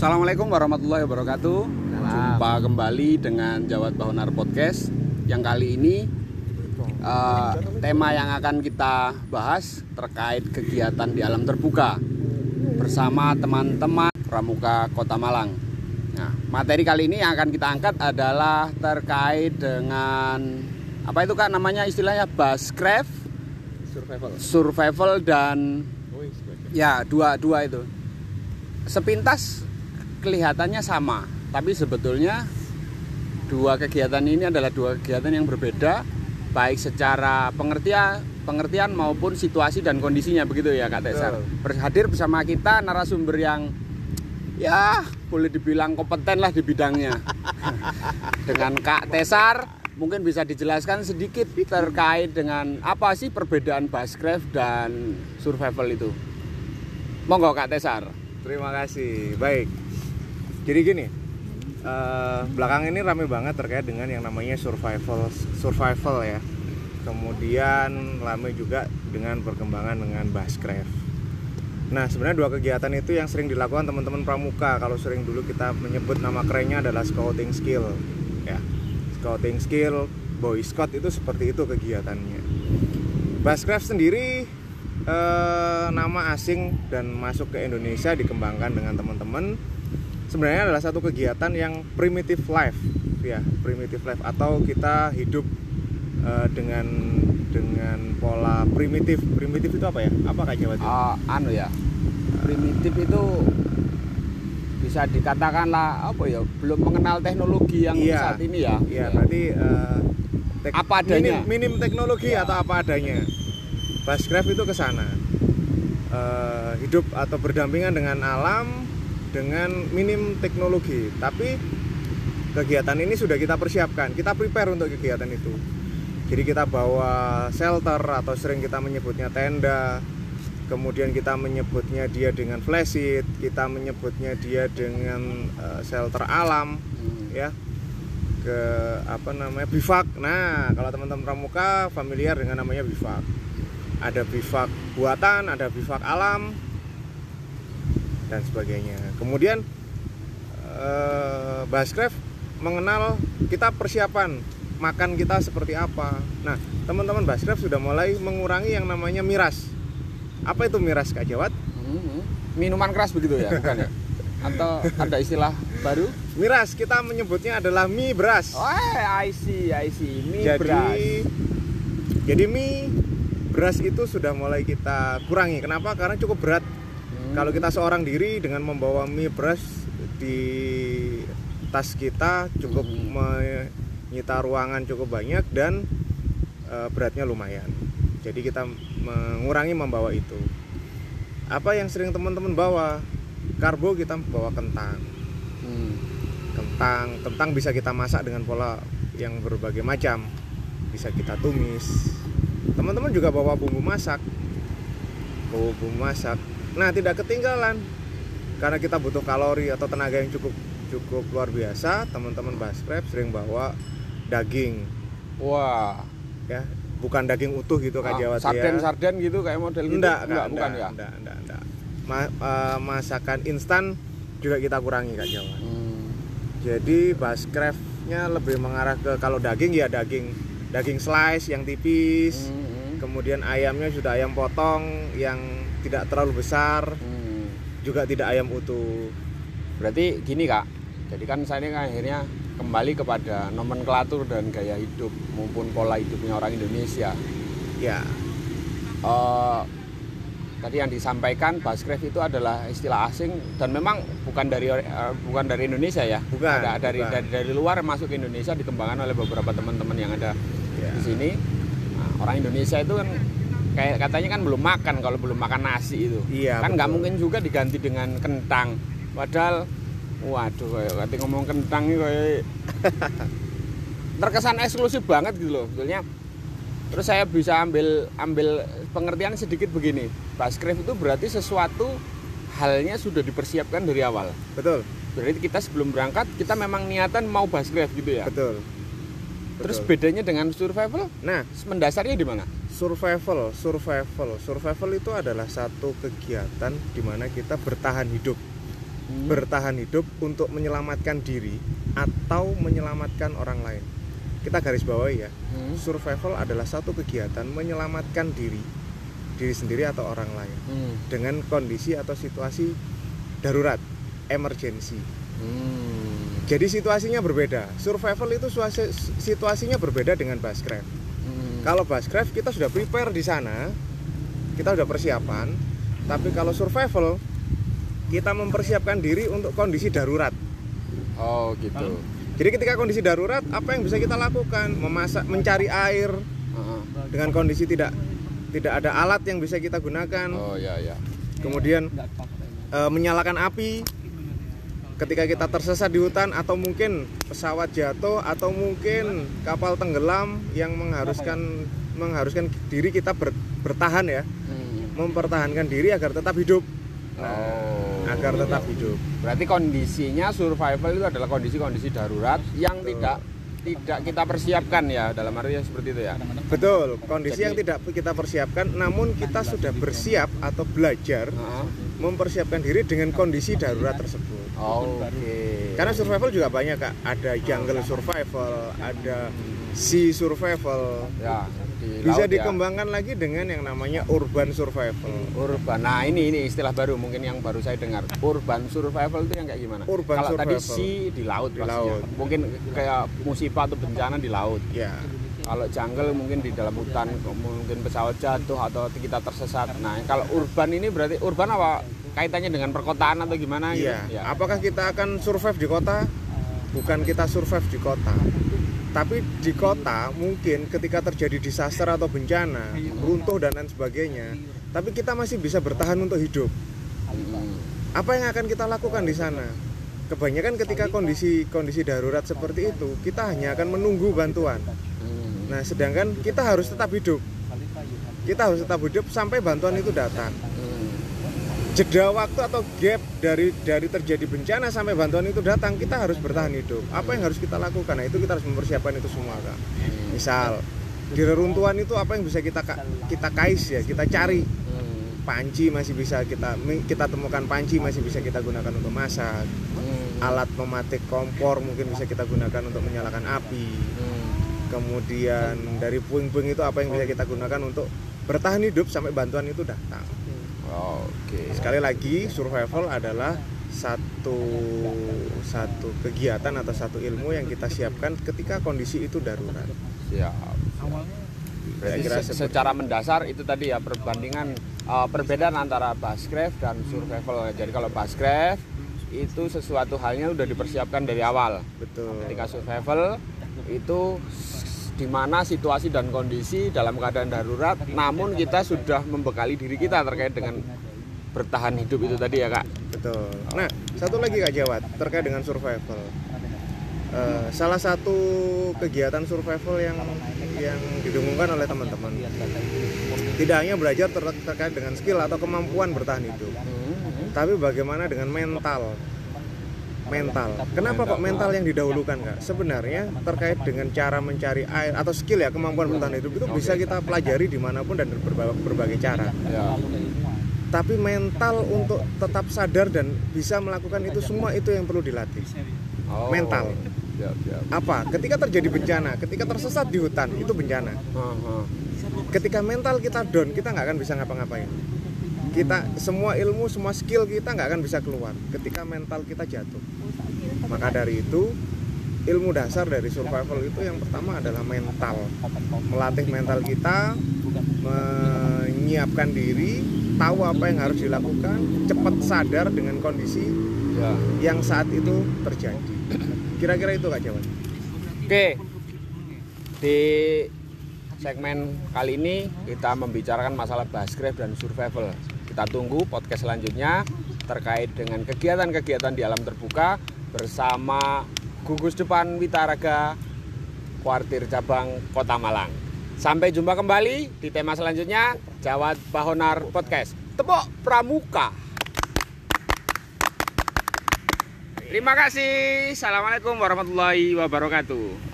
Assalamualaikum warahmatullahi wabarakatuh. Jumpa kembali dengan Jawat Bahonar Podcast. Yang kali ini uh, tema yang akan kita bahas terkait kegiatan di alam terbuka bersama teman-teman Pramuka Kota Malang. Nah, materi kali ini yang akan kita angkat adalah terkait dengan apa itu kak namanya istilahnya bushcraft, survival survival dan ya dua dua itu. Sepintas kelihatannya sama, tapi sebetulnya dua kegiatan ini adalah dua kegiatan yang berbeda, baik secara pengertian, pengertian maupun situasi dan kondisinya begitu ya Kak Tesar. Hadir bersama kita narasumber yang ya boleh dibilang kompeten lah di bidangnya. dengan Kak Tesar mungkin bisa dijelaskan sedikit terkait dengan apa sih perbedaan bushcraft dan survival itu. Monggo Kak Tesar. terima kasih baik jadi gini uh, belakang ini rame banget terkait dengan yang namanya survival survival ya. Kemudian rame juga dengan perkembangan dengan bushcraft nah sebenarnya dua kegiatan itu yang sering dilakukan teman-teman pramuka. Kalau sering dulu kita menyebut nama kerennya adalah scouting skill ya. Scouting skill boy scout itu seperti itu kegiatannya. Bushcraft sendiri eh, nama asing dan masuk ke Indonesia dikembangkan dengan teman-teman sebenarnya adalah satu kegiatan yang primitive life ya primitive life atau kita hidup eh, dengan dengan pola primitif primitif itu apa ya apa kak Jawa uh, anu ya primitif itu bisa dikatakan lah apa ya belum mengenal teknologi yang Iya. saat ini ya Iya, berarti eh, tek- Apa adanya? Minim, minim teknologi Iya. atau apa adanya. Bushcraft itu ke sana. Eh, hidup atau berdampingan dengan alam dengan minim teknologi. Tapi kegiatan ini sudah kita persiapkan. Kita prepare untuk kegiatan itu. Jadi kita bawa shelter atau sering kita menyebutnya tenda. Kemudian kita menyebutnya dia dengan flashlight, kita menyebutnya dia dengan eh, shelter alam Hmm. ya ke apa namanya bivak nah kalau teman-teman pramuka familiar dengan namanya bivak ada bivak buatan ada bivak alam dan sebagainya. Kemudian eh, Bushcraft mengenal kita persiapan makan kita seperti apa. Nah teman-teman Bushcraft sudah mulai mengurangi yang namanya miras. Apa itu miras kak Jawat Hmm. minuman keras begitu ya bukan ya? Atau ada istilah baru? Miras kita menyebutnya adalah mie beras. Oh I see I see. Mie jadi beras. jadi mie beras itu sudah mulai kita kurangi. Kenapa? Karena cukup berat Hmm. kalau kita seorang diri dengan membawa mie beras di tas kita cukup Hmm. menyita ruangan cukup banyak dan e, beratnya lumayan. Jadi kita mengurangi membawa itu. Apa yang sering teman-teman bawa? Karbo kita bawa kentang. Hmm. kentang kentang bisa kita masak dengan pola yang berbagai macam. Bisa kita tumis. Teman-teman juga bawa bumbu masak. Bawa bumbu masak nah tidak ketinggalan karena kita butuh kalori atau tenaga yang cukup cukup luar biasa teman-teman Bushcraft sering bawa daging wah ya bukan daging utuh gitu Ah, kak Jawa sarden sarden gitu kayak model gitu enggak, enggak enggak, bukan enggak, ya enggak, enggak, enggak. Ma- eh, masakan instan juga kita kurangi kak Jawa Hmm. Jadi Bushcraftnya lebih mengarah ke kalau daging ya daging daging slice yang tipis. Hmm. Kemudian ayamnya sudah ayam potong yang tidak terlalu besar, Hmm. juga tidak ayam utuh. Berarti gini kak, jadi kan saya ini akhirnya kembali kepada nomenklatur dan gaya hidup maupun pola hidupnya orang Indonesia. Ya, Eh, tadi yang disampaikan Bushcraft itu adalah istilah asing dan memang bukan dari eh, bukan dari Indonesia ya. Bukan, Ada dari, bukan. dari dari luar masuk ke Indonesia dikembangkan oleh beberapa teman-teman yang ada ya. di sini. Nah, orang Indonesia itu kan kayak katanya kan belum makan kalau belum makan nasi itu. Iya, kan nggak mungkin juga diganti dengan kentang. Padahal waduh kayak ngomong kentang ini kayak terkesan eksklusif banget gitu loh sebetulnya. Terus saya bisa ambil ambil pengertian sedikit begini. Bushcraft itu berarti sesuatu halnya sudah dipersiapkan dari awal. Betul, Berarti kita sebelum berangkat kita memang niatan mau bushcraft gitu ya. betul. Terus bedanya dengan survival Nah, mendasarnya di mana? Survival, survival, survival itu adalah satu kegiatan di mana kita bertahan hidup. hmm. bertahan hidup untuk menyelamatkan diri atau menyelamatkan orang lain. Kita garis bawahi ya. Hmm. Survival adalah satu kegiatan menyelamatkan diri diri sendiri atau orang lain hmm. dengan kondisi atau situasi darurat, emergency. Hmm. Jadi situasinya berbeda. Survival itu situasinya berbeda dengan Basecraft. Hmm. Kalau Basecraft kita sudah prepare di sana, kita sudah persiapan. Tapi kalau survival kita mempersiapkan diri untuk kondisi darurat. Oh gitu. Jadi ketika kondisi darurat, apa yang bisa kita lakukan? Memasak, mencari air uh -huh. dengan kondisi tidak tidak ada alat yang bisa kita gunakan. Oh ya ya. Kemudian e, menyalakan api ketika kita tersesat di hutan atau mungkin pesawat jatuh atau mungkin kapal tenggelam yang mengharuskan mengharuskan diri kita ber, bertahan ya. Hmm. Mempertahankan diri agar tetap hidup. Nah, oh. agar tetap hidup. Berarti kondisinya survival itu adalah kondisi-kondisi darurat yang Betul. tidak tidak kita persiapkan ya dalam arti yang seperti itu ya. Betul kondisi Jadi, yang tidak kita persiapkan namun kita sudah bersiap atau belajar uh, mempersiapkan diri dengan kondisi darurat tersebut. Oh, oke. Okay. karena survival juga banyak kak. Ada jungle survival ada sea survival. Ya di bisa laut, ya. dikembangkan ya. lagi dengan yang namanya urban survival. Urban. Nah, ini ini istilah baru mungkin yang baru saya dengar. Urban survival itu yang kayak gimana? Urban Kalau survival. tadi si di laut di laut. Mungkin kayak musibah atau bencana di laut. Ya. Kalau jungle mungkin di dalam hutan, mungkin pesawat jatuh atau kita tersesat. Nah, kalau urban ini berarti urban apa? Kaitannya dengan perkotaan atau gimana? Iya. Gitu? Ya. Apakah kita akan survive di kota? Bukan kita survive di kota tapi di kota mungkin ketika terjadi disaster atau bencana runtuh dan lain sebagainya tapi kita masih bisa bertahan untuk hidup. Apa yang akan kita lakukan di sana? Kebanyakan ketika kondisi kondisi darurat seperti itu kita hanya akan menunggu bantuan. Nah sedangkan kita harus tetap hidup. Kita harus tetap hidup sampai bantuan itu datang jeda waktu atau gap dari dari terjadi bencana sampai bantuan itu datang kita harus bertahan hidup. Apa yang harus kita lakukan? Nah itu kita harus mempersiapkan itu semua kak. Misal di reruntuhan itu apa yang bisa kita kita kais ya kita cari. Panci masih bisa kita kita temukan panci masih bisa kita gunakan untuk masak. Alat pematik kompor mungkin bisa kita gunakan untuk menyalakan api. Kemudian dari puing-puing itu apa yang bisa kita gunakan untuk bertahan hidup sampai bantuan itu datang Oke. Sekali lagi survival adalah satu satu kegiatan atau satu ilmu yang kita siapkan ketika kondisi itu darurat. Siap. Berarti se secara mendasar itu tadi ya perbandingan uh, perbedaan antara bushcraft dan survival. Jadi kalau bushcraft itu sesuatu halnya udah dipersiapkan dari awal. Betul. Ketika survival itu di mana situasi dan kondisi dalam keadaan darurat namun kita sudah membekali diri kita terkait dengan bertahan hidup itu tadi ya kak. Betul. Nah satu lagi kak Jawat terkait dengan survival. Uh, salah satu kegiatan survival yang yang didengungkan oleh teman-teman tidak hanya belajar ter terkait dengan skill atau kemampuan bertahan hidup hmm. tapi bagaimana dengan mental mental. Kenapa kok mental yang didahulukan kak? Sebenarnya terkait dengan cara mencari air atau skill ya kemampuan bertahan hidup itu bisa kita pelajari di mana pun dan berbagai, berbagai cara. Ya. Tapi mental untuk tetap sadar dan bisa melakukan itu semua itu yang perlu dilatih. Oh. Mental. Ya, ya. Apa? Ketika terjadi bencana, ketika tersesat di hutan itu bencana. Ketika mental kita down, kita nggak akan bisa ngapa-ngapain kita semua ilmu semua skill kita nggak akan bisa keluar ketika mental kita jatuh. Maka dari itu ilmu dasar dari survival itu yang pertama adalah mental. Melatih mental kita menyiapkan diri tahu apa yang harus dilakukan cepat sadar dengan kondisi ya. yang saat itu terjadi. Kira-kira itu kak Jawan oke. Di segmen kali ini kita membicarakan masalah baskref dan survival kita tunggu podcast selanjutnya terkait dengan kegiatan-kegiatan di alam terbuka bersama gugus depan Witaraga Kuartir Cabang Kota Malang. Sampai jumpa kembali di tema selanjutnya Jawat Bahonar Podcast. Tepuk Pramuka. Terima kasih. Assalamualaikum warahmatullahi wabarakatuh.